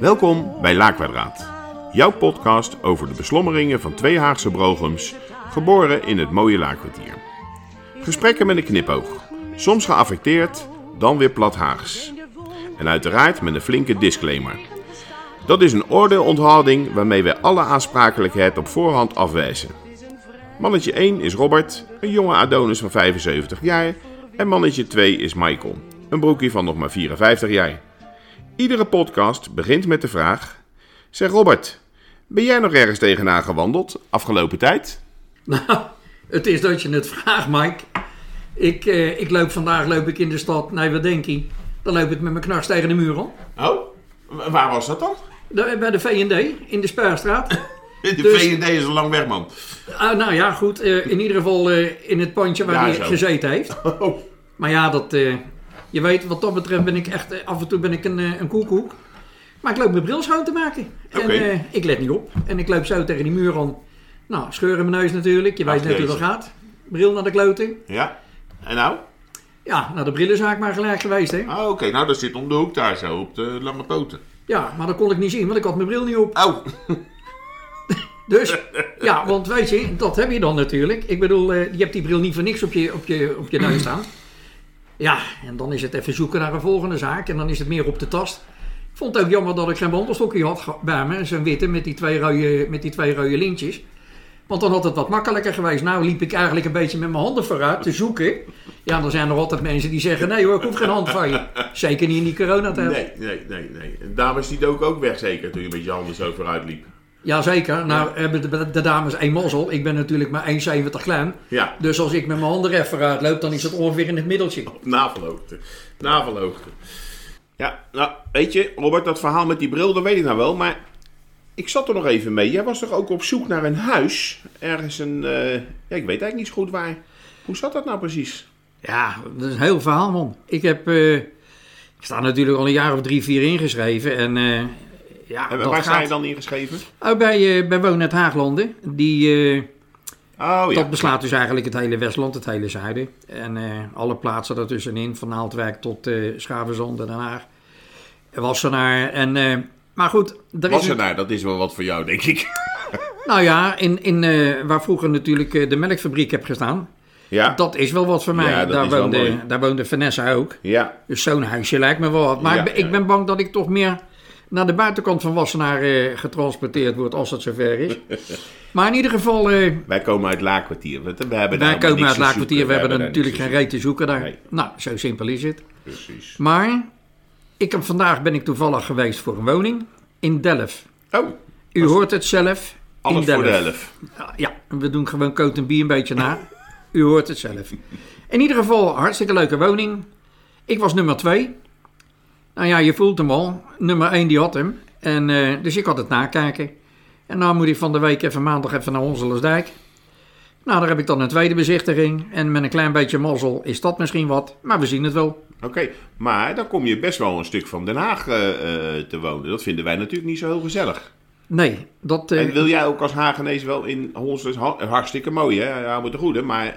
Welkom bij Laakwadraat, jouw podcast over de beslommeringen van twee Haagse brogums, geboren in het mooie Laakkwartier. Gesprekken met een knipoog, soms geaffecteerd, dan weer plat Haags. En uiteraard met een flinke disclaimer. Dat is een oordeelonthouding waarmee wij alle aansprakelijkheid op voorhand afwijzen. Mannetje 1 is Robert, een jonge Adonis van 75 jaar. En mannetje 2 is Michael, een broekie van nog maar 54 jaar. Iedere podcast begint met de vraag: Zeg Robert, ben jij nog ergens tegenaan gewandeld afgelopen tijd? Nou, het is dat je het vraagt, Mike. Ik, eh, ik loop vandaag loop ik in de stad. Nee, wat denk je? Dan loop ik met mijn knars tegen de muur al. Oh, waar was dat dan? Daar- Bij de V&D in de Spuistraat. De Dus- V&D is al lang weg, man. Ah, nou ja, goed. eh, in ieder geval eh, in het pandje waar Ja, hij zo. gezeten heeft. Oh, Maar ja, dat, eh, je weet, wat dat betreft ben ik echt... eh, af en toe ben ik een, eh, een koekoek. Maar ik loop mijn bril schoon te maken. En eh, ik let niet op. En ik loop zo tegen die muur aan. Nou, scheur in mijn neus natuurlijk. Je weet net hoe dat gaat. Bril naar de kloten. ja. En nou? Ja, naar de brillenzaak maar gelijk geweest, hè. Ah, oké, nou dat zit om de hoek daar zo, op de lange poten. Ja, maar dat kon ik niet zien, want ik had mijn bril niet op. Oh, Dus, ja, want weet je, dat heb je dan natuurlijk. Ik bedoel, je hebt die bril niet voor niks op je, op, je, op je neus staan. Ja, en dan is het even zoeken naar een volgende zaak. En dan is het meer op de tast. Ik vond het ook jammer dat ik geen wandelstokje had bij me. Zo'n witte met die, twee rode, met die twee rode lintjes. Want dan had het wat makkelijker geweest. Nou liep ik eigenlijk een beetje met mijn handen vooruit te zoeken. Ja, dan zijn er altijd mensen die zeggen... Nee hoor, ik hoef geen hand van je. Zeker niet in die coronatijd. nee, nee, nee, nee. En dames die dook ook weg zeker toen je met je handen zo vooruit liep. Jazeker. Nou hebben de, de dames één mazzel. Ik ben natuurlijk maar 1,70 klein. Ja, Dus als ik met mijn handen even vooruit loop, dan is het ongeveer in het middeltje. op navelhoogte. Navelhoogte. Ja, nou, weet je, Robert, dat verhaal met die bril, dat weet ik nou wel, maar ik zat er nog even mee. Jij was toch ook op zoek naar een huis? Ergens een, eh, ja, ik weet eigenlijk niet zo goed waar. Hoe zat dat nou precies? Ja, dat is een heel verhaal, man. Ik heb... eh, ik sta natuurlijk al een jaar of drie, vier ingeschreven. En eh, ja, En waar sta je dan ingeschreven? Oh, bij, eh bij Woonnet Haaglanden. Die, eh, Oh ja. Dat beslaat dus eigenlijk het hele Westland, het hele zuiden. En eh, alle plaatsen daartussenin, van Naaldwijk tot Schavenzand en Den Haag. Wassenaar. En, eh, maar goed, er is Wassenaar, dat is wel wat voor jou, denk ik. Nou ja, in, in, waar vroeger natuurlijk de melkfabriek heb gestaan. Ja, Dat is wel wat voor mij. Ja, daar, woonde, daar woonde Vanessa ook. ja. Dus zo'n huisje lijkt me wel wat. Maar Ja, ik, ben, ik ben bang dat ik toch meer naar de buitenkant van Wassenaar eh, getransporteerd word als het zover is. maar in ieder geval, eh, Wij komen uit Laakkwartier. We, hebben wij komen uit Laakkwartier. We hebben er natuurlijk geen reet te zoeken daar. Nee. Nou, zo simpel is het. Precies. Maar ik heb, vandaag ben ik toevallig geweest voor een woning in Delft. Oh, U hoort het zelf. alles in voor de Delft. Ja, we doen gewoon coat en bier een beetje na. U hoort het zelf. In ieder geval, hartstikke leuke woning. Ik was nummer twee. Nou ja, je voelt hem al. Nummer één die had hem. En, eh, dus ik had het nakijken. En nou moet ik van de week even maandag even naar Honselersdijk. Nou, daar heb ik dan een tweede bezichtiging. En met een klein beetje mazzel is dat misschien wat. Maar we zien het wel. Oké, maar dan kom je best wel een stuk van Den Haag eh, eh, te wonen. Dat vinden wij natuurlijk niet zo heel gezellig. Nee, dat... En wil jij ook als Hagenees wel in Honsels ha- hartstikke mooi, hè? Ja, moet de goede, maar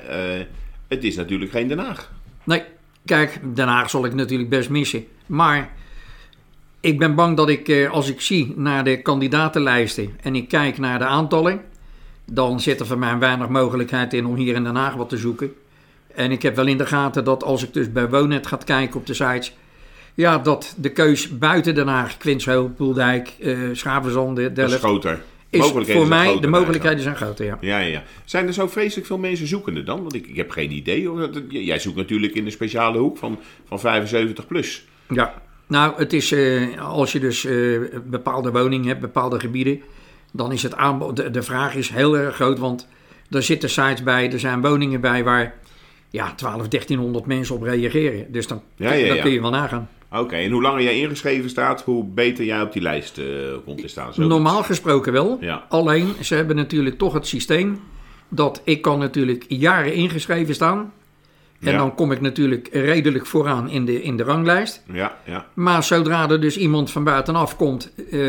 het is natuurlijk geen Den Haag. Nee, kijk, Den Haag zal ik natuurlijk best missen. Maar ik ben bang dat ik, eh, als ik zie naar de kandidatenlijsten en ik kijk naar de aantallen, dan zit er voor mij weinig mogelijkheid in om hier in Den Haag wat te zoeken. En ik heb wel in de gaten dat als ik dus bij Wonet ga kijken op de sites, ja, dat de keus buiten Den Haag, Quinsheel, Poeldijk, eh Schavenzande, Dat is Delft, groter. is voor mij, groter de mogelijkheden zijn groter, ja. Ja, ja. Zijn er zo vreselijk veel mensen zoekende dan? Want ik, ik heb geen idee. Jij zoekt natuurlijk in de speciale hoek van, van 75 plus. Ja, nou, het is eh, als je dus eh, bepaalde woningen hebt, bepaalde gebieden, dan is het aanbod, de, de vraag is heel erg groot, want er zitten sites bij, er zijn woningen bij waar ja, 12, 1300 mensen op reageren. Dus dan, Ja, ja, kun je wel nagaan. Oké, en hoe langer jij ingeschreven staat, hoe beter jij op die lijst eh, komt te staan. Zo. Normaal gesproken wel. Alleen, ze hebben natuurlijk toch het systeem dat ik kan natuurlijk jaren ingeschreven staan. En Ja. dan kom ik natuurlijk redelijk vooraan in de, in de ranglijst. Ja, ja. Maar zodra er dus iemand van buitenaf komt eh,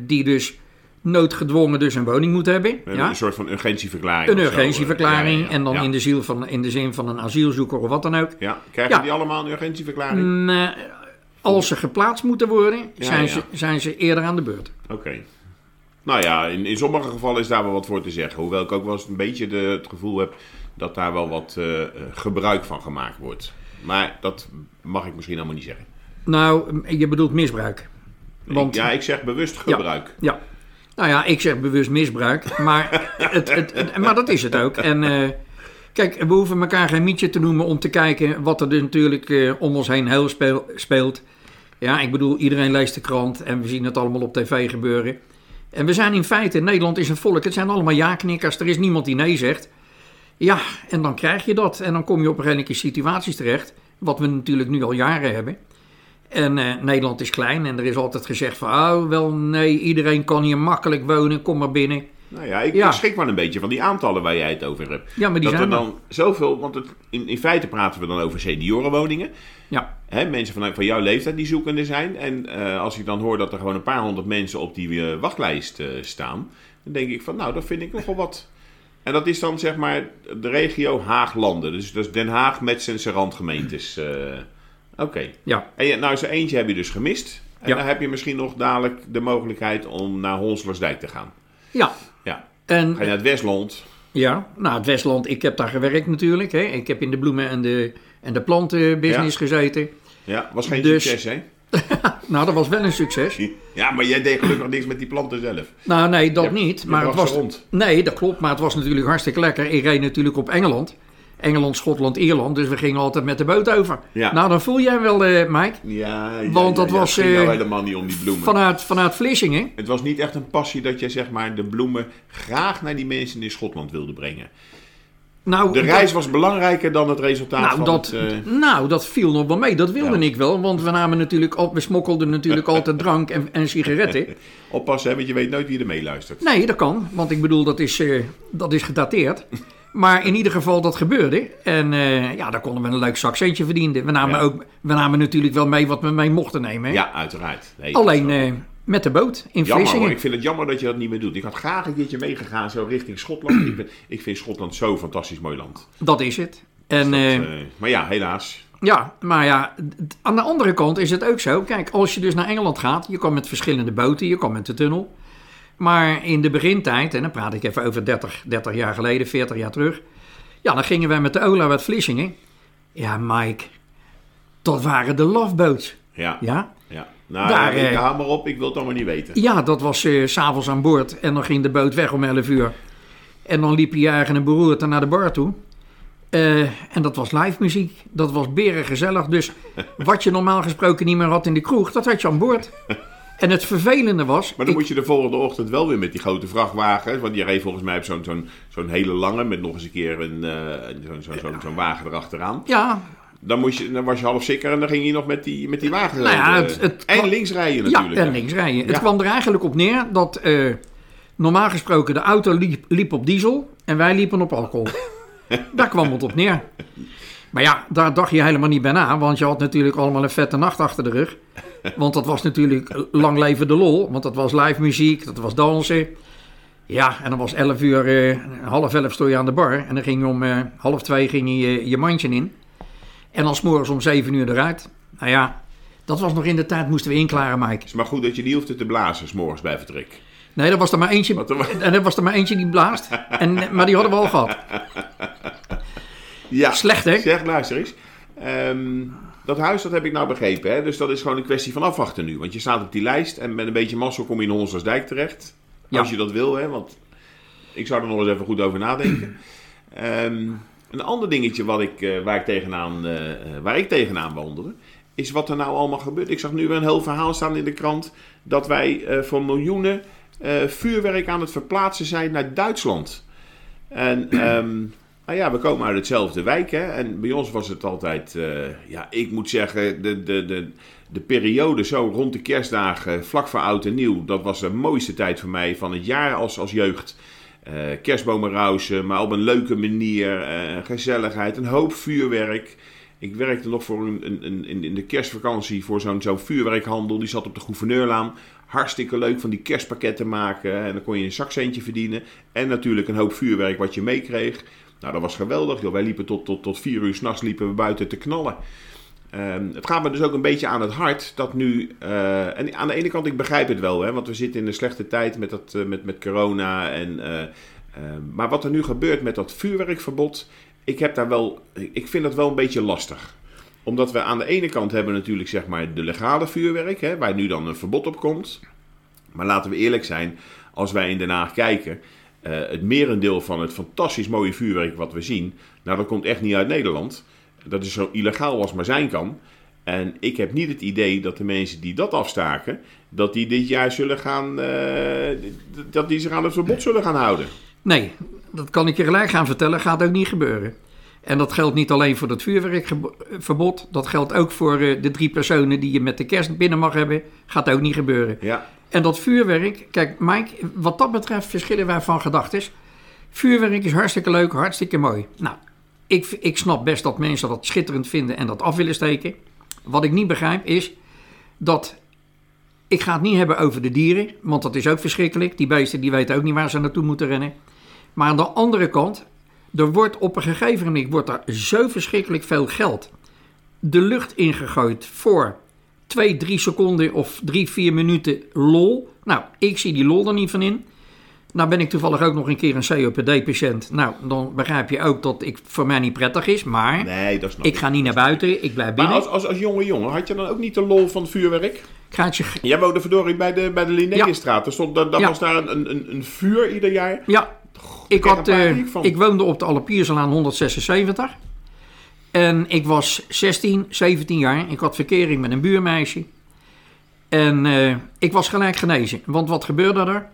die dus noodgedwongen dus een woning moet hebben. Ja? Een soort van urgentieverklaring. Een eh, urgentieverklaring ja, ja, en dan in, de ziel van, in de zin van een asielzoeker of wat dan ook. Ja, krijgen die allemaal een urgentieverklaring? Mm, eh, als ze geplaatst moeten worden, zijn. Ze, zijn ze eerder aan de beurt. Oké. Nou ja, in, in sommige gevallen is daar wel wat voor te zeggen. Hoewel ik ook wel eens een beetje de, het gevoel heb dat daar wel wat eh, eh, gebruik van gemaakt wordt. Maar dat mag ik misschien allemaal niet zeggen. Nou, je bedoelt misbruik. Want, ja, ik zeg bewust gebruik. Ja. Nou ja, ik zeg bewust misbruik, maar, het, het, het- maar dat is het ook. En eh, kijk, we hoeven elkaar geen mietje te noemen om te kijken wat er dus natuurlijk om ons heen heel speel- speelt. Ja, ik bedoel, iedereen leest de krant en we zien het allemaal op tv gebeuren. En we zijn in feite, Nederland is een volk, het zijn allemaal ja-knikkers, er is niemand die nee zegt. Ja, en dan krijg je dat en dan kom je op redelijke situaties terecht, wat we natuurlijk nu al jaren hebben. En eh, Nederland is klein en er is altijd gezegd van, oh wel nee, iedereen kan hier makkelijk wonen, kom maar binnen. Nou ja, ik Ja. schrik wel een beetje van die aantallen waar jij het over hebt. Ja, maar die dat zijn er dan zoveel, want het, in, in feite praten we dan over seniorenwoningen. Ja, Hè, mensen van, van jouw leeftijd die zoekende zijn. En eh, als ik dan hoor dat er gewoon een paar honderd mensen op die eh, wachtlijst staan, dan denk ik van, nou, dat vind ik nogal wat. En dat is dan zeg maar de regio Haaglanden. Dus, dus Den Haag met zijn randgemeentes. eh, Oké. ja, En je, nou, zo eentje heb je dus gemist. En Ja. dan heb je misschien nog dadelijk de mogelijkheid om naar Honslersdijk te gaan. ja. Ja. En Ga je naar het Westland. ja, nou het Westland, ik heb daar gewerkt natuurlijk. Hè. Ik heb in de bloemen- en de, en de plantenbusiness gezeten. Ja, was geen Dus- succes, hè? Nou, dat was wel een succes. Ja, maar jij deed gelukkig niks met die planten zelf. Nou, nee, dat Je- niet. je Maar het was. rond. Nee, dat klopt. Maar het was natuurlijk hartstikke lekker. Ik reed natuurlijk op Engeland. Engeland, Schotland, Ierland. Dus we gingen altijd met de boot over. Ja. Nou, dan voel jij wel, eh Mike. Ja, ja, Want dat ja, was, Het ging eh, helemaal niet om die bloemen. Vanuit, vanuit Vlissingen. Het was niet echt een passie dat je zeg maar de bloemen graag naar die mensen in Schotland wilde brengen. Nou, De dat- reis was belangrijker dan het resultaat Nou van dat, het... eh, nou, dat viel nog wel mee. Dat wilde Ja. ik wel. Want we, namen natuurlijk al, we smokkelden natuurlijk altijd drank en, en sigaretten. oppassen, hè, want je weet nooit wie er meeluistert. Nee, dat kan. Want ik bedoel, dat is, eh, dat is gedateerd. Maar in ieder geval, dat gebeurde. En eh, ja, daar konden we een leuk zakcentje verdienen. We namen, Ja. ook, we namen natuurlijk wel mee wat we mee mochten nemen. hè. Ja, uiteraard. Nee, Alleen met de boot in Jammer hoor, Vlissingen. ik vind het jammer dat je dat niet meer doet. Ik had graag een keertje meegegaan zo richting Schotland. ik, ben, ik vind Schotland zo fantastisch mooi land. Dat is het. En Dat, eh, eh, maar ja, helaas. ja, maar ja, aan de andere kant is het ook zo. Kijk, als je dus naar Engeland gaat, je kan met verschillende boten, je kan met de tunnel. Maar in de begintijd, en dan praat ik even over 30, 30 jaar geleden, 40 jaar terug. Ja, dan gingen wij met de Ola uit Vlissingen. Ja, Mike, dat waren de loveboats. Ja, ja. Nou, Daar, ik eh, hou maar op. Ik wil het allemaal niet weten. ja dat was eh, s s'avonds aan boord en dan ging de boot weg om 11 uur. En dan liep je eigen een beroerte naar de bar toe. Eh, en dat was live muziek. Dat was beren gezellig. Dus wat je normaal gesproken niet meer had in de kroeg, dat had je aan boord. En het vervelende was. Maar dan ik- moet je de volgende ochtend wel weer met die grote vrachtwagen. Want die reed volgens mij op zo'n zo'n zo'n hele lange. Met nog eens een keer een, eh, zo'n zo'n zo'n zo'n wagen erachteraan. Ja, Dan, moest je, dan was je half zeker en dan ging je nog met die, met die wagen Nou ja, rijden. het- het- en links rijden ja, natuurlijk. en links rijden. Het Ja. kwam er eigenlijk op neer dat eh, normaal gesproken de auto liep, liep op diesel en wij liepen op alcohol. Daar kwam het op neer. Maar ja, daar dacht je helemaal niet bij na, want je had natuurlijk allemaal een vette nacht achter de rug. Want dat was natuurlijk lang leven de lol, want dat was live muziek, dat was dansen. Ja, en dan was 11 uur, eh, half elf stond je aan de bar en dan ging je om eh, half twee ging je, je mandje in. En dan s'morgens om 7 uur eruit. Nou ja, dat was nog in de tijd, moesten we inklaren, Mike. Het is maar goed dat je niet hoefde te blazen, 's morgens bij vertrek. Nee, er was er maar eentje, en er was er maar eentje die blaast. En, maar die hadden we al gehad. Ja. Slecht, hè? Zeg, luister eens. Ehm, dat huis, dat heb ik nou begrepen. Hè? Dus dat is gewoon een kwestie van afwachten nu. Want je staat op die lijst en met een beetje mazzel kom je in Honsersdijk terecht. Ja. Als je dat wil, hè. Want ik zou er nog eens even goed over nadenken. Ehm, een ander dingetje wat ik, eh, waar, ik tegenaan, eh, eh, waar ik tegenaan wandelde... is wat er nou allemaal gebeurt. Ik zag nu weer een heel verhaal staan in de krant... dat wij voor miljoenen vuurwerk aan het verplaatsen zijn naar Duitsland. En... ehm, nou ja, we komen uit hetzelfde wijk. Hè? En bij ons was het altijd, ja, ik moet zeggen, de, de, de, de periode zo rond de kerstdagen, vlak voor oud en nieuw, dat was de mooiste tijd voor mij van het jaar als, als jeugd. Eh kerstbomen rausen, maar op een leuke manier, eh, gezelligheid, een hoop vuurwerk. Ik werkte nog voor een, een, in- de kerstvakantie voor zo'n zo'n vuurwerkhandel. Die zat op de Gouverneurlaan. Hartstikke leuk van die kerstpakketten maken. En dan kon je een zakcentje verdienen. En natuurlijk een hoop vuurwerk wat je meekreeg. Nou, dat was geweldig. Joh. Wij liepen tot, tot, tot vier uur s'nachts liepen we buiten te knallen. Ehm, het gaat me dus ook een beetje aan het hart dat nu. eh, en aan de ene kant, ik begrijp het wel, hè, want we zitten in een slechte tijd met, dat, eh, met, met corona. En, eh, eh, maar wat er nu gebeurt met dat vuurwerkverbod, ik, heb daar wel, ik vind dat wel een beetje lastig. Omdat we aan de ene kant hebben natuurlijk zeg maar de legale vuurwerk, hè, waar nu dan een verbod op komt. Maar laten we eerlijk zijn, als wij in Den Haag kijken, het merendeel van het fantastisch mooie vuurwerk wat we zien, nou dat komt echt niet uit Nederland. Dat is zo illegaal als maar zijn kan. En ik heb niet het idee dat de mensen die dat afstaken, dat die dit jaar zullen gaan, eh, dat die zich aan het verbod zullen gaan houden. Nee, dat kan ik je gelijk gaan vertellen, gaat ook niet gebeuren. En dat geldt niet alleen voor dat vuurwerkverbod, dat geldt ook voor eh, de drie personen die je met de kerst binnen mag hebben, gaat ook niet gebeuren. Ja, En dat vuurwerk, kijk Mike, wat dat betreft verschillen wij van gedachtes. Vuurwerk is hartstikke leuk, hartstikke mooi. Nou, ik, ik snap best dat mensen dat schitterend vinden en dat af willen steken. Wat ik niet begrijp is dat, ik ga het niet hebben over de dieren, want dat is ook verschrikkelijk. Die beesten die weten ook niet waar ze naartoe moeten rennen. Maar aan de andere kant, er wordt op een gegeven moment wordt daar zo verschrikkelijk veel geld de lucht ingegooid voor 2, 3 seconden of 3, 4 minuten lol. Nou, ik zie die lol er niet van in. Nou ben ik toevallig ook nog een keer een COPD-patiënt. Nou, dan begrijp je ook dat ik voor mij niet prettig is. Maar nee, dat ik ga niet naar buiten, ik blijf Maar binnen. als, als, als jonge jongen, had je dan ook niet de lol van vuurwerk? Het je... Jij woonde verdorie bij de, bij de Linnéestraat. Er stond, dat, dat Ja. was daar een, een, een vuur ieder jaar. Ja, ik, had, eh, ik woonde op de Allerpierselaan 176. En ik was 16, 17 jaar. Ik had verkering met een buurmeisje. En eh, ik was gelijk genezen. Want wat gebeurde er?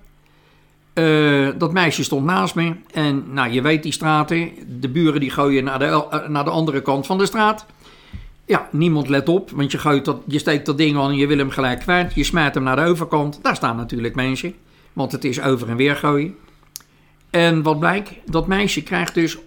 Eh, dat meisje stond naast me. En nou, je weet die straten. De buren die gooien naar de, eh, naar de andere kant van de straat. Ja, niemand let op. Want je, gooit dat, je steekt dat ding aan en je wil hem gelijk kwijt. Je smijt hem naar de overkant. Daar staan natuurlijk mensen. Want het is over en weer gooien. En wat blijkt? Dat meisje krijgt dus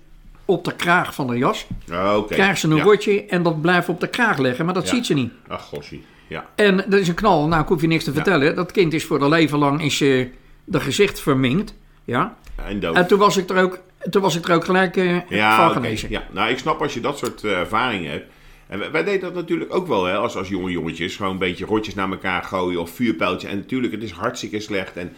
op de kraag van de jas... Ah, krijgt ze een ja. rotje en dat blijft op de kraag leggen. Maar dat Ja. ziet ze niet. Ach, gossie. Ja. En dat is een knal. Nou, ik hoef je niks te vertellen. Dat kind is voor de leven lang is, eh de gezicht verminkt. Ja. En toen was ik er ook, toen was ik er ook gelijk eh, ja, van genezen. ja, nou ik snap als je dat soort eh, ervaringen hebt. En wij, wij deden dat natuurlijk ook wel, hè, als, als jonge jongetjes. Gewoon een beetje rotjes naar elkaar gooien of vuurpijltje. En natuurlijk, het is hartstikke slecht. En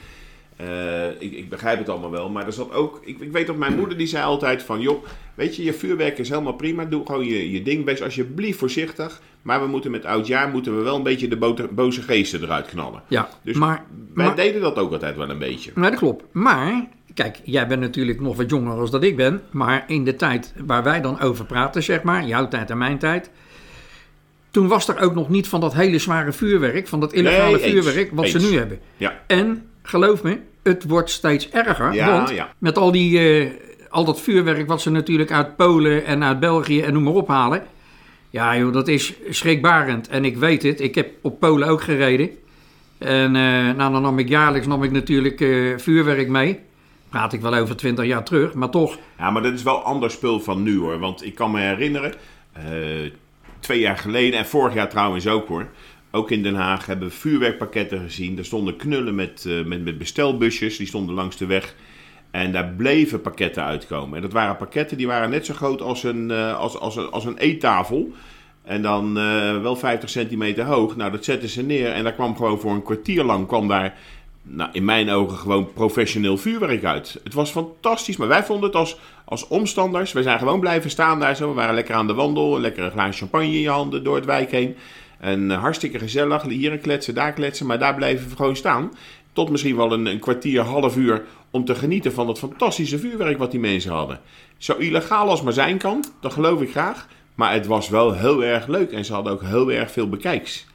eh, ik, ik begrijp het allemaal wel. Maar er zat ook, ik, ik weet dat mijn moeder die zei altijd van... joh, weet je, je vuurwerk is helemaal prima. Doe gewoon je, je ding. Wees alsjeblieft voorzichtig. Maar we moeten met oudjaar moeten we wel een beetje de boze geesten eruit knallen. Ja, Dus maar, wij maar, deden dat ook altijd wel een beetje. nee, dat klopt. Maar, kijk, jij bent natuurlijk nog wat jonger als dat ik ben. Maar in de tijd waar wij dan over praten, zeg maar, jouw tijd en mijn tijd. Toen was er ook nog niet van dat hele zware vuurwerk, van dat illegale Nee, eens. vuurwerk, wat ze nu hebben. Ja, En geloof me, het wordt steeds erger. Ja, want ja. met al, die, eh, al dat vuurwerk wat ze natuurlijk uit Polen en uit België en noem maar op halen. Ja joh, dat is schrikbarend. En ik weet het, ik heb op Polen ook gereden. En eh, nou, dan nam ik jaarlijks nam ik natuurlijk eh, vuurwerk mee. Praat ik wel over 20 jaar terug, maar toch. Ja, maar dat is wel ander spul van nu hoor. Want ik kan me herinneren, twee jaar geleden en vorig jaar trouwens ook hoor. Ook in Den Haag hebben we vuurwerkpakketten gezien. Er stonden knullen met, eh, met, met bestelbusjes, die stonden langs de weg. En daar bleven pakketten uitkomen. En dat waren pakketten die waren net zo groot als een, eh, als, als, als een eettafel. En dan eh, wel 50 centimeter hoog. Nou, dat zetten ze neer. En daar kwam gewoon voor een kwartier lang kwam daar, nou, in mijn ogen, gewoon professioneel vuurwerk uit. Het was fantastisch. Maar wij vonden het als, als omstanders. We zijn gewoon blijven staan daar zo. We waren lekker aan de wandel. Lekker een glaasje champagne in je handen door het wijk heen. En eh, hartstikke gezellig. Hier een kletsen, daar kletsen. Maar daar bleven we gewoon staan. Tot misschien wel een, een kwartier, half uur. Om te genieten van het fantastische vuurwerk wat die mensen hadden. Zo illegaal als maar zijn kan. Dat geloof ik graag. Maar het was wel heel erg leuk. En ze hadden ook heel erg veel bekijks.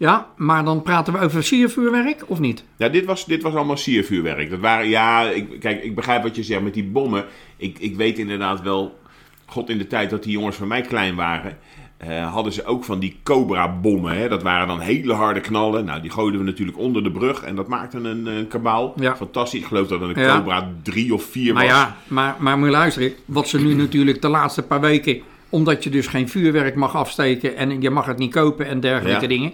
Ja, maar dan praten we over siervuurwerk of niet? Ja, dit was, dit was allemaal siervuurwerk. Dat waren, ja, ik, kijk, ik begrijp wat je zegt met die bommen. Ik, ik weet inderdaad wel, god in de tijd dat die jongens van mij klein waren, eh, hadden ze ook van die Cobra-bommen. Hè? Dat waren dan hele harde knallen. Nou, die gooiden we natuurlijk onder de brug en dat maakte een, een kabaal. Ja. Fantastisch. Ik geloof dat het een Ja. Cobra 3 of 4 Maar was. ja, maar, maar moet je luisteren. Wat ze nu natuurlijk de laatste paar weken... omdat je dus geen vuurwerk mag afsteken... en je mag het niet kopen en dergelijke Ja. dingen...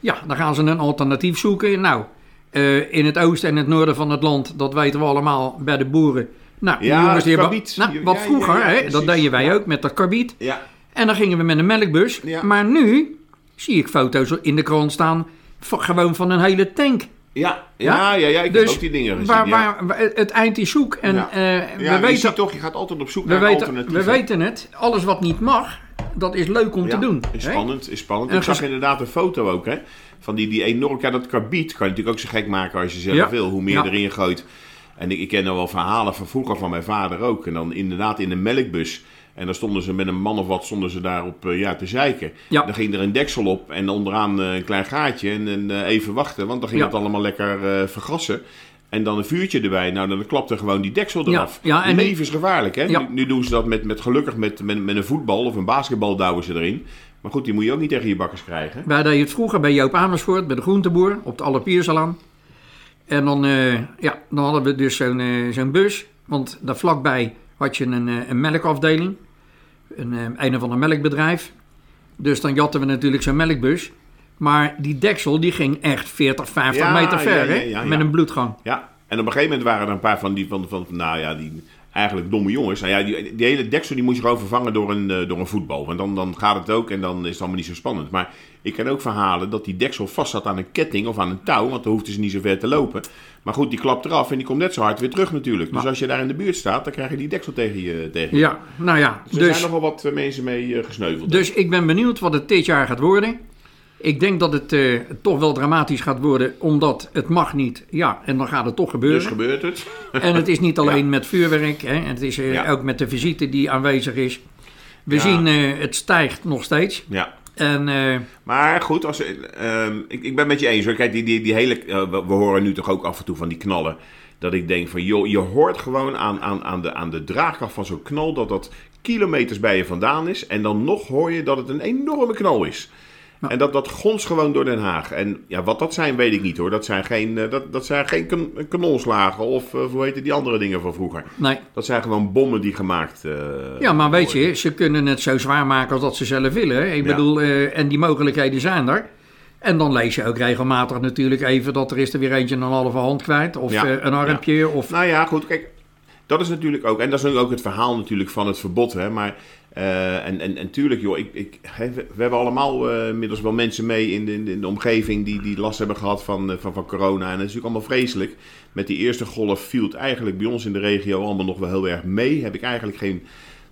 ja, dan gaan ze een alternatief zoeken. Nou, eh, in het oosten en het noorden van het land... dat weten we allemaal bij de boeren... Nou, die Ja, jongens die hebben... Nou, wat vroeger, hè, dat deden wij ook met dat karbiet. Ja. En dan gingen we met een melkbus. Ja. Maar nu zie ik foto's in de krant staan van, gewoon van een hele tank. Ja, ja, ja, ja, ik heb ook die dingen gezien. waar, ja. waar, waar- het eind is zoek. En Ja. eh, ja, we, je weten, ziet toch, je gaat altijd op zoek naar weten, alternatieven. we weten het. Alles wat niet mag, dat is leuk om te doen. Is spannend, is spannend. En ik zag inderdaad een foto ook, hè. Van die, die enorm... Ja, dat karbiet kan je natuurlijk ook zo gek maken als je zelf wil. Hoe meer erin gooit. En ik, ik ken nou wel verhalen van vroeger van mijn vader ook. En dan inderdaad in een melkbus. En dan stonden ze met een man of wat stonden ze daarop eh, ja, te zeiken. Ja. Dan ging er een deksel op en onderaan eh, een klein gaatje. En, en, eh, even wachten, want dan ging Ja. het allemaal lekker eh, vergassen. En dan een vuurtje erbij. Nou, dan klapte gewoon die deksel Ja, eraf. ja, en nu- Levensgevaarlijk, hè? Ja. Nu, nu doen ze dat met, met gelukkig met, met, met een voetbal of een basketbal douwen ze erin. Maar goed, die moet je ook niet tegen je bakkers krijgen. Wij deden het vroeger bij Joop Amersfoort, bij de groenteboer, op de Allerpiersalaan. En dan, ja, dan hadden we dus zo'n zo'n bus. Want daar vlakbij had je een, eh, een melkafdeling. Een, eh, een of ander melkbedrijf. Dus dan jatten we natuurlijk zo'n melkbus. Maar die deksel die ging echt 40, 50 Ja, meter ver, ja, ja, hè? Met een bloedgang. Ja, en op een gegeven moment waren er een paar van die, van, van, nou ja, die eigenlijk domme jongens. Nou ja, die, die hele deksel die moest je gewoon vervangen door een, eh, door een voetbal. Want dan, dan gaat het ook en dan is het allemaal niet zo spannend. Maar ik ken ook verhalen dat die deksel vast zat aan een ketting of aan een touw. Want dan hoefden ze niet zo ver te lopen. Maar goed, die klapt eraf en die komt net zo hard weer terug natuurlijk. Dus als je daar in de buurt staat, dan krijg je die deksel tegen je. Tegen je. Ja, nou ja. Dus er Dus, zijn nogal wat eh, mensen mee eh, gesneuveld. dus ik ben benieuwd wat het dit jaar gaat worden. Ik denk dat het eh, toch wel dramatisch gaat worden, omdat het mag niet. Ja, en dan gaat het toch gebeuren. dus gebeurt het. En het is niet alleen met vuurwerk, hè, het is eh, Ja. ook met de visite die aanwezig is. We Ja. zien eh, het stijgt nog steeds. Ja. En Maar goed, als, ehm, ik, ik ben het met je eens hoor. Kijk, die, die, die hele, we, we horen nu toch ook af en toe van die knallen. Dat ik denk van, joh, je hoort gewoon aan, aan, aan, de, aan de draagkracht van zo'n knal dat dat kilometers bij je vandaan is. En dan nog hoor je dat het een enorme knal is. En dat, dat gonst gewoon door Den Haag. En ja, wat dat zijn, weet ik niet hoor. Dat zijn geen, eh, dat, dat zijn geen kan- kanonslagen of eh, hoe heet die andere dingen van vroeger. nee. Dat zijn gewoon bommen die gemaakt eh Ja, maar weet worden. je, ze kunnen het zo zwaar maken als dat ze zelf willen. Ik Ja. bedoel, en die mogelijkheden zijn er. En dan lees je ook regelmatig natuurlijk even dat er is er weer eentje een halve hand kwijt. Of Ja. een armpje. Of, Nou ja, goed, kijk, dat is natuurlijk ook, en dat is ook het verhaal natuurlijk van het verbod, hè, maar, eh, en, en, en tuurlijk, joh, ik, ik, we, hebben allemaal eh, inmiddels wel mensen mee in de, in de, in de omgeving die, die last hebben gehad van, eh, van, van corona, en dat is natuurlijk allemaal vreselijk. Met die eerste golf viel het eigenlijk bij ons in de regio allemaal nog wel heel erg mee, heb ik eigenlijk geen,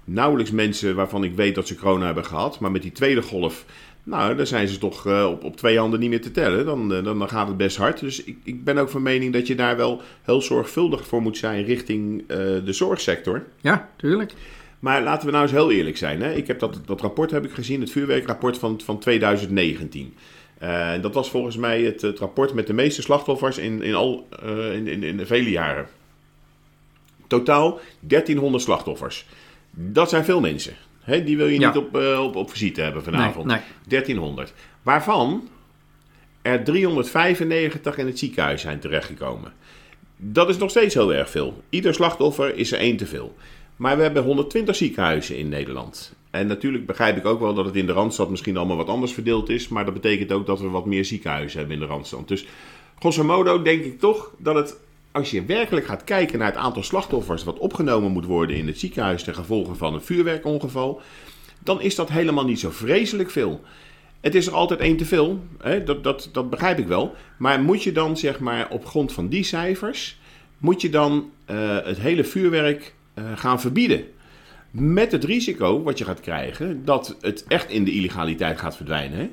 nauwelijks mensen waarvan ik weet dat ze corona hebben gehad, maar met die tweede golf... Nou, dan zijn ze toch op, op twee handen niet meer te tellen. Dan, dan, dan gaat het best hard. Dus ik, ik ben ook van mening dat je daar wel heel zorgvuldig voor moet zijn richting de zorgsector. ja, tuurlijk. Maar laten we nou eens heel eerlijk zijn. Hè? Ik heb dat, dat rapport heb ik gezien, het vuurwerkrapport van, van 2019. Eh, dat was volgens mij het, het rapport met de meeste slachtoffers in, in, al, eh, in, in, in vele jaren. Totaal 1300 slachtoffers. Dat zijn veel mensen. Hè? Die wil je Ja. niet op, eh, op, op visite hebben vanavond. Nee, 1300. Waarvan er 395 in het ziekenhuis zijn terechtgekomen. Dat is nog steeds heel erg veel. Ieder slachtoffer is er één te veel. Maar we hebben 120 ziekenhuizen in Nederland. En natuurlijk begrijp ik ook wel dat het in de Randstad misschien allemaal wat anders verdeeld is. Maar dat betekent ook dat we wat meer ziekenhuizen hebben in de Randstad. Dus grosso modo denk ik toch dat het, als je werkelijk gaat kijken naar het aantal slachtoffers wat opgenomen moet worden in het ziekenhuis ten gevolge van een vuurwerkongeval, dan is dat helemaal niet zo vreselijk veel. Het is er altijd één te veel, hè? Dat, dat, dat begrijp ik wel. Maar moet je dan, zeg maar, op grond van die cijfers, moet je dan eh, het hele vuurwerk gaan verbieden? Met het risico wat je gaat krijgen, dat het echt in de illegaliteit gaat verdwijnen. Hè?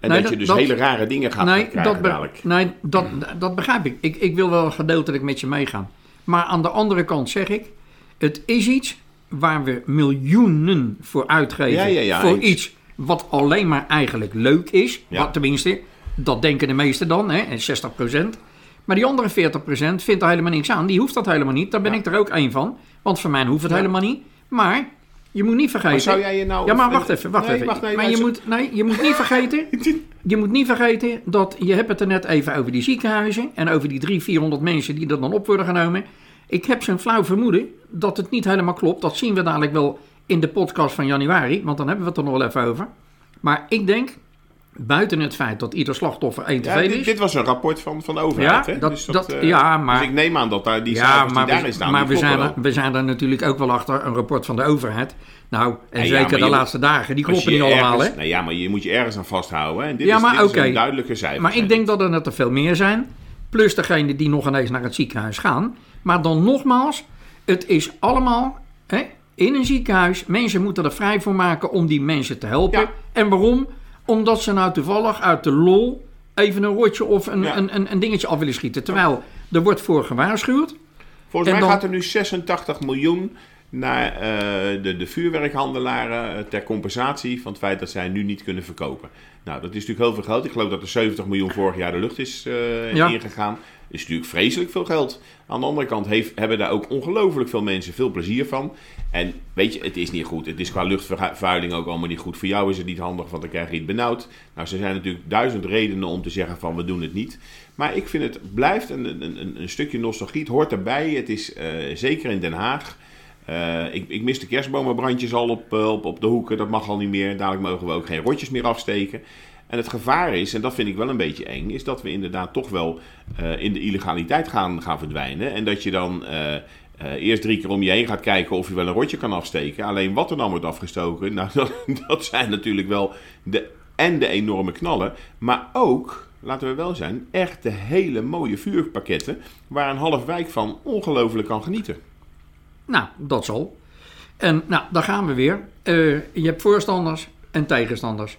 En Nee, dat, je dus dat- hele rare dingen gaat nee, krijgen dat, dadelijk. nee dat, dat begrijp ik. ik. Ik wil wel gedeeltelijk met je meegaan. Maar aan de andere kant zeg ik, het is iets waar we miljoenen voor uitgeven. Ja, ja, ja, voor eens. iets wat alleen maar eigenlijk leuk is. Wat, tenminste, dat denken de meesten dan, hè, en 60%. Maar die andere 40% vindt er helemaal niks aan. Die hoeft dat helemaal niet. Daar ben Ja. ik er ook één van. Want voor mij hoeft het Ja. helemaal niet. Maar je moet niet vergeten... Maar zou jij je nou... Ja, maar wacht even, wacht Nee, even. wacht, nee, maar je moet, nee, je moet niet vergeten... Je moet niet vergeten dat je hebt het er net even over die ziekenhuizen... en over die 300, 400 mensen die er dan op worden genomen. Ik heb zo'n flauw vermoeden dat het niet helemaal klopt. Dat zien we dadelijk wel in de podcast van januari... want dan hebben we het er nog wel even over. Maar ik denk buiten het feit dat ieder slachtoffer één te Ja, veel dit, is. dit was een rapport van, van de overheid. Ja, hè? dat- dus dat- eh, ja, maar- Dus ik neem aan dat daar die ja, maar, die daarin we, staan, maar we, zijn er, we zijn er natuurlijk ook wel achter een rapport van de overheid. Nou, en Ja, zeker de laatste dagen, die kloppen niet allemaal, hè? Nee, ja, maar je moet je ergens aan vasthouden. hè. En dit Ja, is, maar oké. duidelijke cijfer. Maar ik denk dat er net er veel meer zijn. Plus degene die nog ineens naar het ziekenhuis gaan. Maar dan nogmaals, het is allemaal hè, in een ziekenhuis. Mensen moeten er vrij voor maken om die mensen te helpen. Ja. En waarom? Omdat ze nou toevallig uit de lol even een rotje of een, Ja. een, een, een dingetje af willen schieten. Terwijl er wordt voor gewaarschuwd. Volgens en mij dan- gaat er nu 86 miljoen naar eh, de, de vuurwerkhandelaren eh, ter compensatie van het feit dat zij nu niet kunnen verkopen. Nou, dat is natuurlijk heel veel geld. Ik geloof dat er 70 miljoen vorig jaar de lucht is eh, Ja. ingegaan. Dat is natuurlijk vreselijk veel geld. Aan de andere kant heeft, hebben daar ook ongelooflijk veel mensen veel plezier van. En weet je, het is niet goed. Het is qua luchtvervuiling ook allemaal niet goed. Voor jou is het niet handig, want dan krijg je het benauwd. Nou, er zijn natuurlijk duizend redenen om te zeggen van we doen het niet. Maar ik vind het blijft een, een, een, een stukje nostalgie. Het hoort erbij. Het is zeker in Den Haag. Eh, ik, ik mis de kerstbomenbrandjes al op, eh, op, op de hoeken. Dat mag al niet meer. Dadelijk mogen we ook geen rotjes meer afsteken. En het gevaar is, en dat vind ik wel een beetje eng, is dat we inderdaad toch wel eh, in de illegaliteit gaan, gaan verdwijnen. En dat je dan eerst drie keer om je heen gaat kijken of je wel een rotje kan afsteken. Alleen wat er dan wordt afgestoken, nou, dat, dat zijn natuurlijk wel de, en de enorme knallen. Maar ook, laten we wel zijn, echt de hele mooie vuurpakketten. Waar een half wijk van ongelooflijk kan genieten. Nou, dat zal. En nou, daar gaan we weer. Eh, je hebt voorstanders en tegenstanders.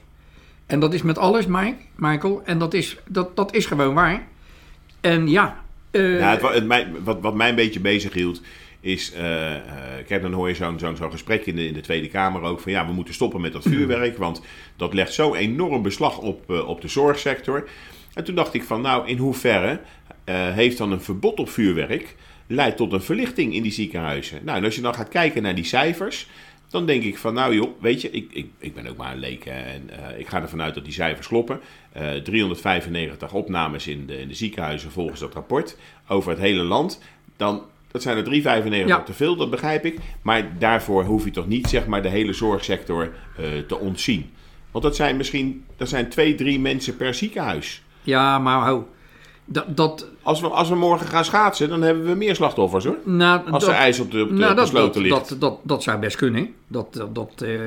En dat is met alles, Mike, Michael. En dat is, dat, dat is gewoon waar. En ja. Ja, het, wat, wat mij een beetje bezig hield, is. eh, eh, kijk, dan hoor je zo'n zo'n zo'n gesprek in de, in de Tweede Kamer ook. van ja, we moeten stoppen met dat vuurwerk. Want dat legt zo enorm beslag op, op de zorgsector. En toen dacht ik van, nou, in hoeverre heeft dan een verbod op vuurwerk. Leidt tot een verlichting in die ziekenhuizen? Nou, en als je dan gaat kijken naar die cijfers. Dan denk ik van, nou joh, weet je, ik, ik, ik ben ook maar een leek. hè, En eh, ik ga ervan uit dat die cijfers kloppen. Eh 395 opnames in de, in de ziekenhuizen volgens dat rapport. Over het hele land. Dan, dat zijn er 395 Ja. te veel, dat begrijp ik. Maar daarvoor hoef je toch niet, zeg maar, de hele zorgsector eh, te ontzien. Want dat zijn misschien, dat zijn twee, drie mensen per ziekenhuis. ja, maar ho. Dat, dat, Als we, als we morgen gaan schaatsen, dan hebben we meer slachtoffers hoor. nou, Als dat, er ijs op de, op de, nou, op de dat, sloten ligt. dat, dat, dat zou best kunnen. Dat, dat, eh,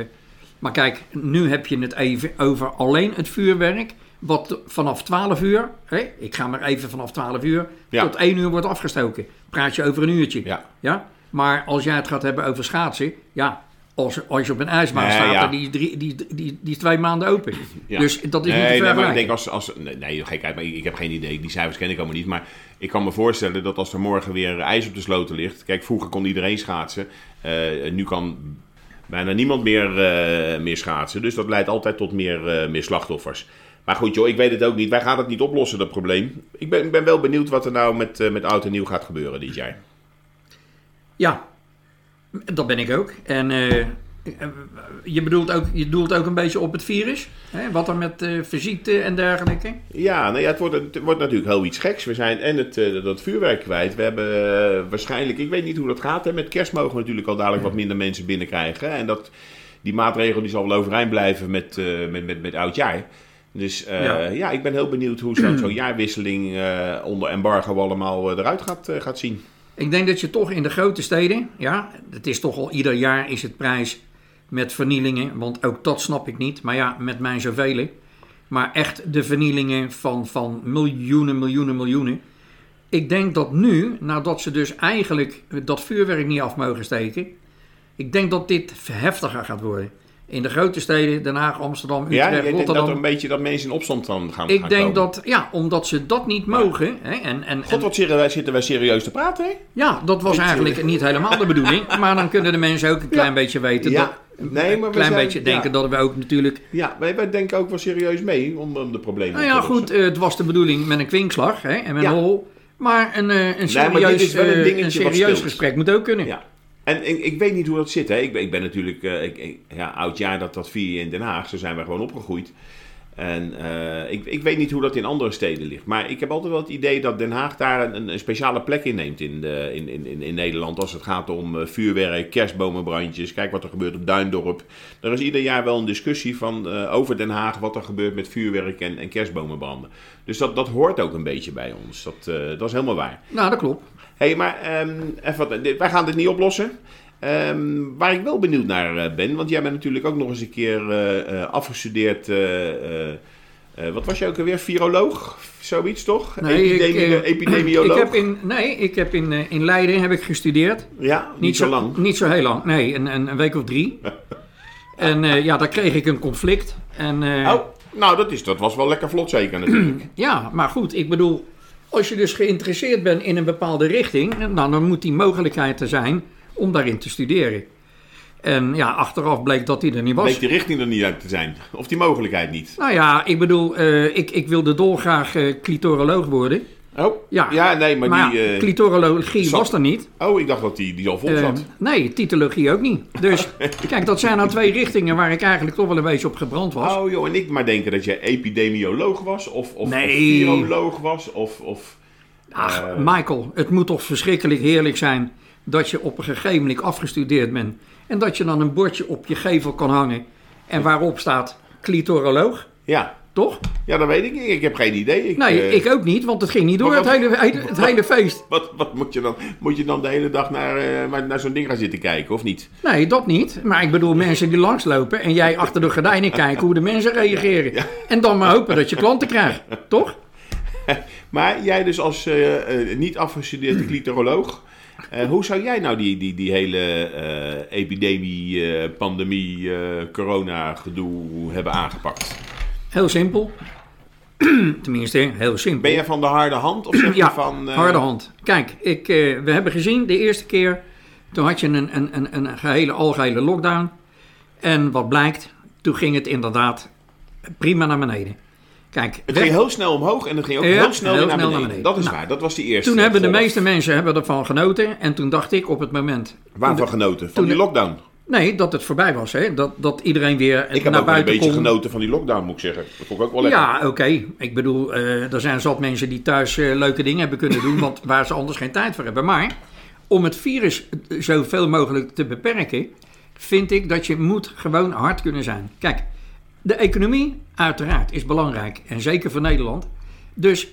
maar kijk, nu heb je het even over alleen het vuurwerk. Wat vanaf 12 uur, hè, ik ga maar even vanaf 12 uur, Ja. tot 1 uur wordt afgestoken. Praat je over een uurtje. Ja. Ja? Maar als jij het gaat hebben over schaatsen, ja, als, als je op een ijsbaan Nee, staat, ja. en die, is drie, die, die, die is twee maanden open. Ja. Dus dat is nee, niet te nee, maar ik denk als, als nee, nee gekheid, maar ik, ik heb geen idee. Die cijfers ken ik allemaal niet. Maar ik kan me voorstellen dat als er morgen weer ijs op de sloten ligt. Kijk, vroeger kon iedereen schaatsen. Eh, nu kan bijna niemand meer, eh, meer schaatsen. Dus dat leidt altijd tot meer, eh, meer slachtoffers. Maar goed, joh, ik weet het ook niet. Wij gaan het niet oplossen, dat probleem. Ik ben, ben wel benieuwd wat er nou met, met oud en nieuw gaat gebeuren dit jaar. Ja, dat ben ik ook. En eh, je, bedoelt ook, je doelt ook een beetje op het virus. Hè? Wat er met eh visite en dergelijke. Ja, nou ja, het wordt, het wordt natuurlijk heel iets geks. We zijn en het, eh, dat vuurwerk kwijt. We hebben eh, waarschijnlijk, ik weet niet hoe dat gaat. Hè. Met kerst mogen we natuurlijk al dadelijk wat minder mensen binnenkrijgen. En dat, die maatregel die zal wel overeind blijven met, eh, met, met, met oudjaar. Dus eh, Ja. ja. ik ben heel benieuwd hoe zo'n jaarwisseling eh, onder embargo allemaal eh, eruit gaat, eh, gaat zien. Ik denk dat je toch in de grote steden, ja, het is toch al ieder jaar is het prijs met vernielingen, want ook dat snap ik niet. Maar ja, met mijn zoveel. Maar echt de vernielingen van, van miljoenen, miljoenen, miljoenen. Ik denk dat nu, nadat ze dus eigenlijk dat vuurwerk niet af mogen steken, ik denk dat dit heftiger gaat worden. In de grote steden, Den Haag, Amsterdam, Ja, Utrecht, ik denk dat Rotterdam. er een beetje dat mensen in opstand dan gaan Ik gaan denk komen. dat, ja, omdat ze dat niet mogen. Hè, en, en, God, wat zitten wij, zitten wij serieus te praten, hè? ja, dat was eigenlijk niet helemaal de bedoeling. Maar dan kunnen de mensen ook een klein beetje weten. Ja, dat, nee, maar een klein zijn- beetje denken ja. dat we ook natuurlijk. Ja, wij, wij denken ook wel serieus mee om, om de problemen Nou ja, goed, eh, het was de bedoeling met een kwinkslag hè, en met Ja. een hol. Maar een, eh, een maar serieus, dit is wel een dingetje wat serieus gesprek moet ook kunnen. Ja. En ik, ik weet niet hoe dat zit. Hè. Ik, ben, ik ben natuurlijk, eh, ik, ja, oud jaar dat dat vier in Den Haag. Zo zijn wij gewoon opgegroeid. En eh, ik, ik weet niet hoe dat in andere steden ligt. Maar ik heb altijd wel het idee dat Den Haag daar een, een speciale plek in neemt in, in, in, in Nederland. Als het gaat om eh, vuurwerk, kerstbomenbrandjes. Kijk wat er gebeurt op Duindorp. Er is ieder jaar wel een discussie van, over Den Haag. Wat er gebeurt met vuurwerk en, en kerstbomenbranden. Dus dat, dat hoort ook een beetje bij ons. Dat, dat is helemaal waar. Nou, dat klopt. Hé, hey, maar ehm, even wat, dit- wij gaan dit niet oplossen. Ehm, waar ik wel benieuwd naar eh, ben, want jij bent natuurlijk ook nog eens een keer eh, eh, afgestudeerd. eh, eh, eh, wat was je ook alweer? Viroloog? Zoiets toch? Nee, ik, eh, epidemioloog? Ik heb in, nee, ik heb in, eh, in Leiden heb ik gestudeerd. Ja, niet, zo lang. Niet zo heel lang. Nee, een, een, een week of drie. en eh, ja, daar kreeg ik een conflict. En, eh, Oh, nou, dat, is, dat was wel lekker vlot zeker natuurlijk. Ja, maar goed, ik bedoel, als je dus geïnteresseerd bent in een bepaalde richting, nou, dan moet die mogelijkheid er zijn om daarin te studeren. En ja, achteraf bleek dat die er niet was. Bleek die richting er niet uit te zijn. Of die mogelijkheid niet. Nou ja, ik bedoel, eh, ik, ik wilde dolgraag eh clitoroloog worden. Oh, Ja, ja nee, maar, Maar, die... ja, eh, clitorologie zat- was er niet. oh, ik dacht dat die, die al vol Eh, zat. nee, titologie ook niet. Dus kijk, dat zijn nou twee richtingen waar ik eigenlijk toch wel een beetje op gebrand was. Oh joh, en ik maar denken dat jij epidemioloog was, of, of, Nee. of viroloog was, of... of Ach, eh, Michael, het moet toch verschrikkelijk heerlijk zijn dat je op een gegeven moment afgestudeerd bent. En dat je dan een bordje op je gevel kan hangen en waarop staat clitoroloog, ja. Toch? ja, dat weet ik niet. Ik heb geen idee. Ik, Nee, eh, ik ook niet, want het ging niet door het hele, het hele feest. Wat, wat moet je dan? Moet je dan de hele dag naar, eh, maar naar zo'n ding gaan zitten kijken, of niet? Nee, dat niet. Maar ik bedoel mensen die langslopen en jij achter de gordijnen kijken hoe de mensen reageren. En dan maar hopen dat je klanten krijgt, toch? Maar jij dus als eh, niet afgestudeerde clitoroloog, hoe zou jij nou die, die, die hele epidemie, pandemie, corona gedoe hebben aangepakt? Heel simpel. Tenminste, heel simpel. Ben je van de harde hand of zeg je Ja, van... eh, harde hand. Kijk, ik, eh, we hebben gezien de eerste keer, toen had je een, een, een, een gehele algehele lockdown. En wat blijkt, toen ging het inderdaad prima naar beneden. Kijk, Het ging heel snel omhoog en het ging ook Ja, heel snel heel naar snel naar beneden. Dat is Nou, waar, dat was die eerste toen hebben de meeste mensen hebben ervan genoten. En toen dacht ik op het moment... Waarvan genoten? Van toen die lockdown. Nee, dat het voorbij was. Hè? Dat, dat iedereen weer Ik heb naar ook een beetje kon. genoten van die lockdown, moet ik zeggen. Dat vond ik ook wel lekker. Ja, oké. Ik bedoel, eh, er zijn zat mensen die thuis eh, leuke dingen hebben kunnen doen, want waar ze anders geen tijd voor hebben. Maar om het virus eh, zoveel mogelijk te beperken, vind ik dat je moet gewoon hard kunnen zijn. Kijk, de economie, uiteraard, is belangrijk. En zeker voor Nederland. Dus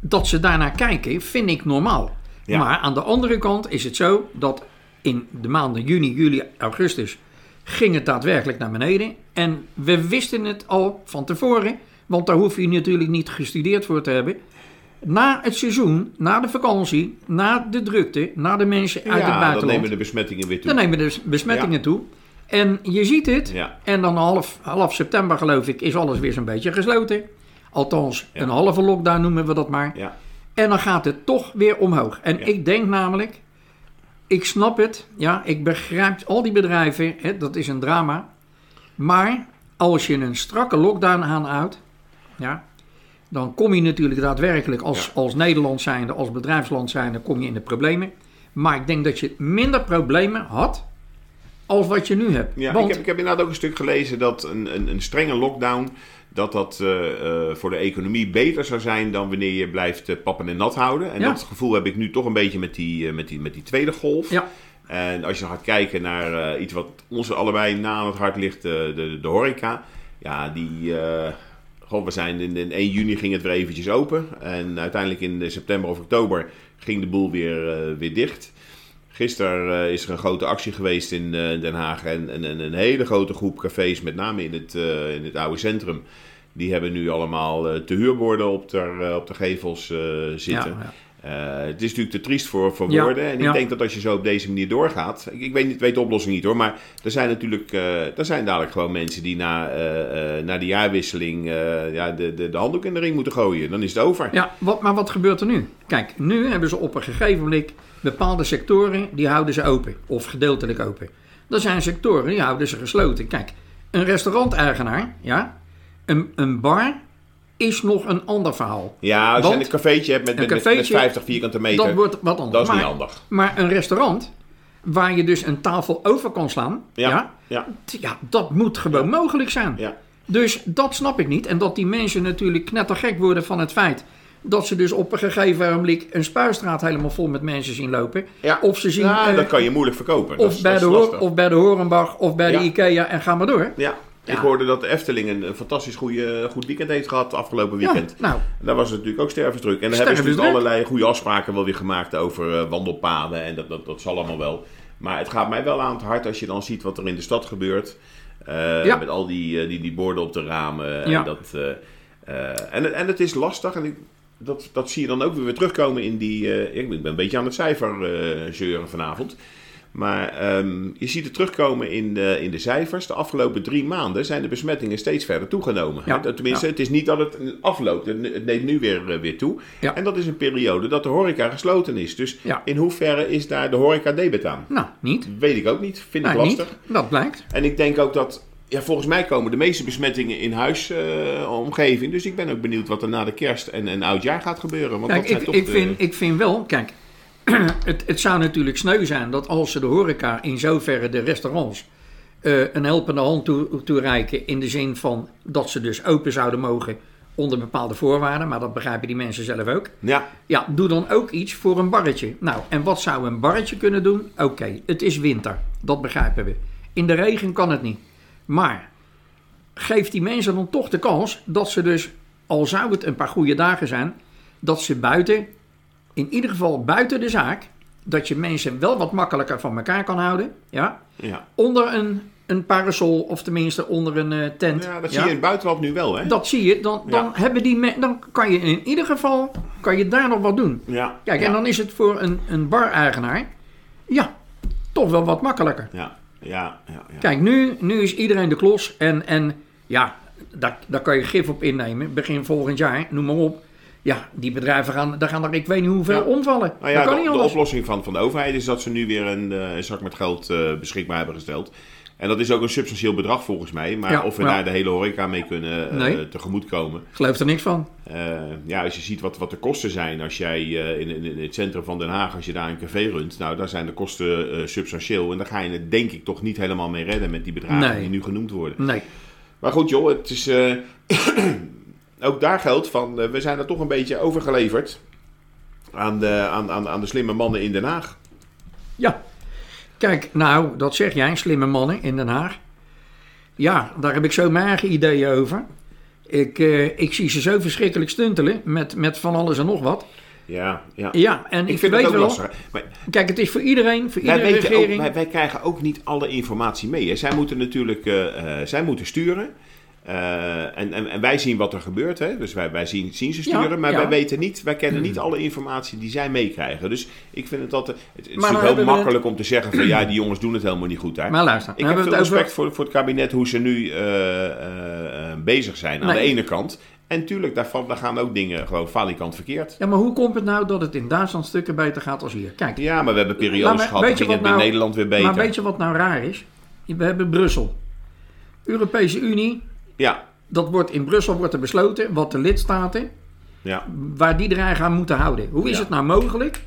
dat ze daarnaar kijken, vind ik normaal. Ja. Maar aan de andere kant is het zo dat in de maanden juni, juli, augustus ging het daadwerkelijk naar beneden. En we wisten het al van tevoren, want daar hoef je natuurlijk niet gestudeerd voor te hebben. Na het seizoen, na de vakantie, na de drukte, na de mensen uit het ja, dan buitenland, nemen de besmettingen weer toe. dan nemen de besmettingen toe. En je ziet het. Ja. En dan half, half september geloof ik is alles weer zo'n beetje gesloten. Althans, een halve lockdown noemen we dat maar. Ja. En dan gaat het toch weer omhoog. En ik denk namelijk, ik snap het. Ja, ik begrijp al die bedrijven. Hè, dat is een drama. Maar als je een strakke lockdown aanhoudt, ja, dan kom je natuurlijk daadwerkelijk als, Ja. als Nederland zijnde, als bedrijfsland zijnde, kom je in de problemen. Maar ik denk dat je minder problemen had als wat je nu hebt. Ja, Want, ik, heb, ik heb inderdaad ook een stuk gelezen dat een, een, een strenge lockdown... dat dat eh, eh, voor de economie beter zou zijn dan wanneer je blijft eh, pappen en nat houden. En Ja. dat gevoel heb ik nu toch een beetje met die, met die, met die tweede golf. Ja. En als je gaat kijken naar iets wat ons allebei na aan het hart ligt, de, de horeca. Ja, die... Goh, we zijn in, in 1 juni ging het weer eventjes open. En uiteindelijk in september of oktober ging de boel weer, weer dicht. Gisteren eh, is er een grote actie geweest in eh, Den Haag. En, en, en een hele grote groep cafés, met name in het, eh, in het oude centrum. Die hebben nu allemaal te huurborden op de, op de gevels zitten. Ja, ja. Het is natuurlijk te triest voor, voor Ja, woorden. En ik ja. denk dat als je zo op deze manier doorgaat. Ik, ik weet, niet, weet de oplossing niet hoor. Maar er zijn natuurlijk. eh, er zijn dadelijk gewoon mensen die na, na de jaarwisseling. ja, de, de, de handdoek in de ring moeten gooien. Dan is het over. Ja, wat, maar wat gebeurt er nu? Kijk, nu hebben ze op een gegeven moment bepaalde sectoren, die houden ze open. Of gedeeltelijk open. Er zijn sectoren, die houden ze gesloten. Kijk, een restauranteigenaar, ja, een, een bar is nog een ander verhaal. Ja, als je Want een cafeetje hebt met, met, met- cafeetje, met 50 vierkante meter. Dat wordt wat anders. dat is maar, niet handig. Maar een restaurant, waar je dus een tafel over kan slaan, Ja. ja, ja dat moet gewoon mogelijk zijn. Ja. Dus dat snap ik niet. En dat die mensen natuurlijk knettergek worden van het feit dat ze dus op een gegeven moment een spuistraat helemaal vol met mensen zien lopen. Ja. Of ze zien... Ja, eh, dat kan je moeilijk verkopen. Of, is- bij de of bij de Horenbach of bij Ja. de Ikea en ga maar door. Ja. ik hoorde dat de Efteling een, een fantastisch goede, goed weekend heeft gehad afgelopen weekend. Ja, nou, En daar was het natuurlijk ook stervensdruk. En daar hebben ze dus allerlei goede afspraken wel weer gemaakt over eh, wandelpaden. En dat, dat, dat zal allemaal wel. Maar het gaat mij wel aan het hart als je dan ziet wat er in de stad gebeurt. Eh, Ja. Met al die, eh, die, die borden op de ramen. En, dat, eh, eh, en, het- en het is lastig. En ik, dat, dat zie je dan ook weer terugkomen in die... eh, ik ben een beetje aan het cijfer eh, zeuren vanavond. Maar ehm, je ziet het terugkomen in de, in de cijfers. De afgelopen drie maanden zijn de besmettingen steeds verder toegenomen. Ja, Tenminste, ja. het is niet dat het afloopt. Het neemt nu weer, eh, weer toe. Ja. En dat is een periode dat de horeca gesloten is. Dus Ja. in hoeverre is daar de horeca debet aan? nou, niet. Weet ik ook niet. Vind ik lastig. niet. Dat blijkt. En ik denk ook dat... Ja, volgens mij komen de meeste besmettingen in huisomgeving. dus ik ben ook benieuwd wat er na de kerst en, en oudjaar gaat gebeuren. Want Kijk, dat zijn ik, toch ik, de- vind, ik vind wel, kijk, het, het zou natuurlijk sneu zijn dat als ze de horeca in zoverre de restaurants eh, een helpende hand toe, toereiken in de zin van dat ze dus open zouden mogen onder bepaalde voorwaarden, maar dat begrijpen die mensen zelf ook. Ja, Ja, doe dan ook iets voor een barretje. Nou, en wat zou een barretje kunnen doen? Oké, het is winter, dat begrijpen we. In de regen kan het niet. Maar geef die mensen dan toch de kans dat ze dus, al zou het een paar goede dagen zijn, dat ze buiten, in ieder geval buiten de zaak, dat je mensen wel wat makkelijker van elkaar kan houden. Ja, ja. onder een, een parasol of tenminste onder een eh, tent. ja dat zie je in het buitenland nu wel, hè? Dat zie je, dan, dan, Ja. hebben die me- dan kan je in ieder geval kan je daar nog wat doen. Ja, Kijk, en dan is het voor een, een bar-eigenaar, ja, toch wel wat makkelijker. Ja, ja, ja. ja. Kijk, nu, nu is iedereen de klos en, en ja, daar, daar kan je gif op innemen, begin volgend jaar, noem maar op. Ja, die bedrijven gaan, daar gaan er ik weet niet hoeveel omvallen. Nou ja, dat kan de, niet de anders. oplossing van, van de overheid is dat ze nu weer een, eh, een zak met geld eh, beschikbaar hebben gesteld. En dat is ook een substantieel bedrag volgens mij. Maar Ja, of we ja. daar de hele horeca mee kunnen eh Nee. tegemoetkomen. Ik geloof er niks van. Eh, ja, als je ziet wat, wat de kosten zijn als jij eh, in, in, het centrum van Den Haag, als je daar een café runt, nou daar zijn de kosten substantieel. En daar ga je het denk ik toch niet helemaal mee redden met die bedragen Nee. die nu genoemd worden. Nee. Maar goed joh, het is, ook daar geldt van, we zijn er toch een beetje overgeleverd aan de, aan, aan, aan de slimme mannen in Den Haag. Ja. Kijk, nou, dat zeg jij, slimme mannen in Den Haag. Ja, daar heb ik zo mijn eigen ideeën over. Ik, eh, ik zie ze zo verschrikkelijk stuntelen met, met van alles en nog wat. Ja, ja. Ja, en ik, ik vind weet het ook wel. lastig. Maar Kijk, het is voor iedereen, voor iedere ook, regering. wij, wij krijgen ook niet alle informatie mee. Hè. Zij moeten natuurlijk eh, eh, zij moeten sturen. Eh, en, en, en wij zien wat er gebeurt. Hè. Dus wij, wij zien, zien ze sturen. Ja, maar ja. wij weten niet, wij kennen niet alle informatie die zij meekrijgen. Dus ik vind het altijd. Het, het is natuurlijk heel makkelijk om te zeggen van ja, die jongens doen het helemaal niet goed daar. Maar luister, Ik heb veel respect voor, voor het kabinet hoe ze nu eh, eh, bezig zijn aan Nee. de ene kant. En tuurlijk, daar, gaan ook dingen gewoon falikant verkeerd. Ja, maar hoe komt het nou dat het in Duitsland stukken beter gaat als hier? Kijk, Ja, maar we hebben periodes gehad, dan ging het in nou- Nederland weer beter. maar weet je wat nou raar is? We hebben Brussel. Europese Unie, Ja, dat wordt in Brussel wordt er besloten wat de lidstaten, ja. waar die er aan moeten houden. Hoe is Ja. het nou mogelijk,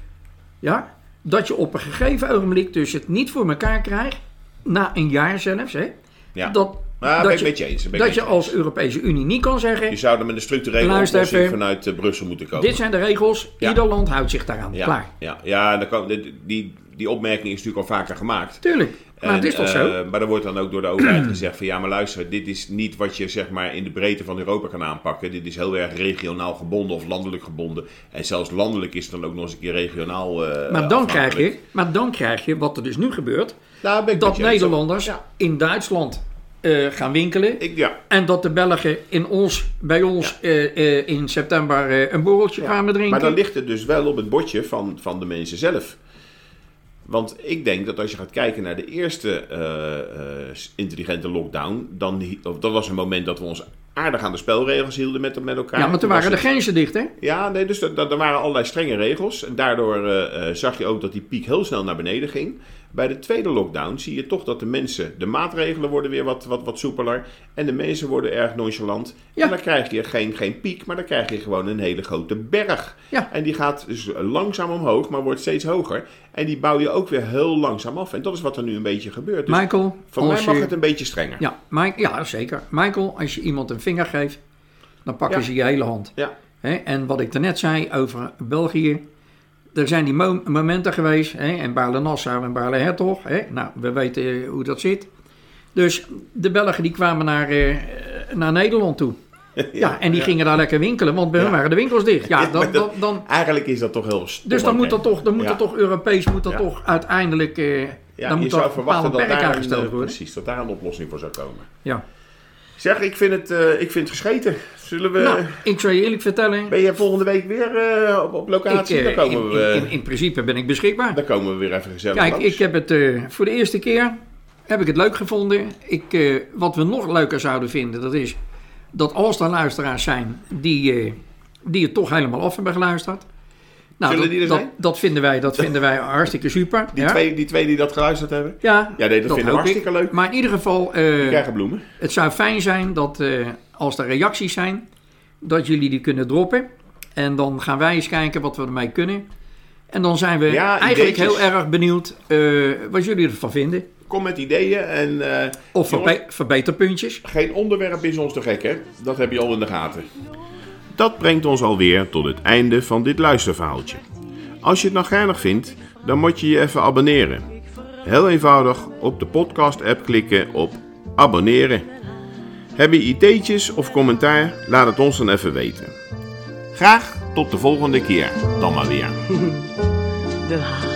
ja, dat je op een gegeven ogenblik dus het niet voor elkaar krijgt, na een jaar zelfs, hè, ja. dat, Ben dat ik je, met je eens. ben ik dat met je eens. als Europese Unie niet kan zeggen, Je zou er met een structurele oplossing vanuit eh, Brussel moeten komen. dit zijn de regels, Ja. ieder land houdt zich daaraan. ja, Klaar. Ja, ja dan kan, die, die, die opmerking is natuurlijk al vaker gemaakt. Tuurlijk, maar het En, is toch eh, zo? Maar er wordt dan ook door de overheid gezegd van ja, maar luister, dit is niet wat je zeg maar in de breedte van Europa kan aanpakken. Dit is heel erg regionaal gebonden of landelijk gebonden. En zelfs landelijk is het dan ook nog eens een keer regionaal. eh, Maar dan, krijg je, maar dan krijg je wat er dus nu gebeurt. Nou, dat. Nederlanders Ja. in Duitsland eh, gaan winkelen. Ik, ja. En dat de Belgen in ons, bij ons eh, eh, in september een borreltje kwamen drinken. Maar dan ligt het dus wel op het bordje van, van de mensen zelf. Want ik denk dat als je gaat kijken naar de eerste intelligente lockdown, dan, dat was een moment dat we ons aardig aan de spelregels hielden met, met elkaar. ja, maar toen waren de grenzen dicht, hè? Ja, nee, dus er er waren allerlei strenge regels. En daardoor zag je ook dat die piek heel snel naar beneden ging. Bij de tweede lockdown zie je toch dat de mensen, de maatregelen worden weer wat, wat, wat soepeler. En de mensen worden erg nonchalant. Ja. En dan krijg je geen, geen piek, maar dan krijg je gewoon een hele grote berg. Ja. En die gaat dus langzaam omhoog, maar wordt steeds hoger. En die bouw je ook weer heel langzaam af. En dat is wat er nu een beetje gebeurt. Dus Michael, voor mij mag je- het een beetje strenger. Ja, Mi- ja, zeker. Michael, als je iemand een vinger geeft, dan pakken Ja. ze je hele hand. Ja. En wat ik daarnet zei over België. Er zijn die mo- momenten geweest, hè, en Baarle-Nassau en Baarle-Hertog. Nou, we weten eh, hoe dat zit. Dus de Belgen die kwamen naar, eh, naar Nederland toe. Ja, en die gingen daar lekker winkelen, want bij Ja. hun waren de winkels dicht. Ja, dan, dan, dan, Eigenlijk is dat toch heel stom. dus dan moet dat toch, dan moet dat toch Europees, moet dat toch uiteindelijk, Ja, dan je moet zou verwachten dat daar, een, worden. precies, dat daar een oplossing voor zou komen. Ja. Zeg, ik vind het, ik vind het gescheten. Zullen we... Nou, ik zal je eerlijk vertellen, Ben je volgende week weer eh, op, op ik, locatie? eh, dan, komen in, we, in, in, in principe ben ik beschikbaar. dan komen we weer even gezellig Kijk, langs. ik heb het eh, voor de eerste keer heb ik het leuk gevonden. Ik, wat we nog leuker zouden vinden, dat is dat als er luisteraars zijn die, die het toch helemaal af hebben geluisterd. Nou, Zullen dat, die er dat, zijn? dat vinden wij, dat vinden wij hartstikke super. die, ja? twee, die twee die dat geluisterd hebben, Ja, Ja, nee, dat vinden we hartstikke ik. leuk. Maar in ieder geval, eh, krijgen bloemen. het zou fijn zijn dat eh, als er reacties zijn, dat jullie die kunnen droppen. En dan gaan wij eens kijken wat we ermee kunnen. En dan zijn we Ja, eigenlijk ideetjes. heel erg benieuwd eh, wat jullie ervan vinden. Kom met ideeën en Of verbe- verbeterpuntjes. geen onderwerp is ons te gek, hè? Dat heb je al in de gaten. Dat brengt ons alweer tot het einde van dit luisterverhaaltje. Als je het nou geinig vindt, dan moet je je even abonneren. Heel eenvoudig op de podcast-app klikken op abonneren. Heb je ideetjes of commentaar? Laat het ons dan even weten. Graag tot de volgende keer, dan maar weer.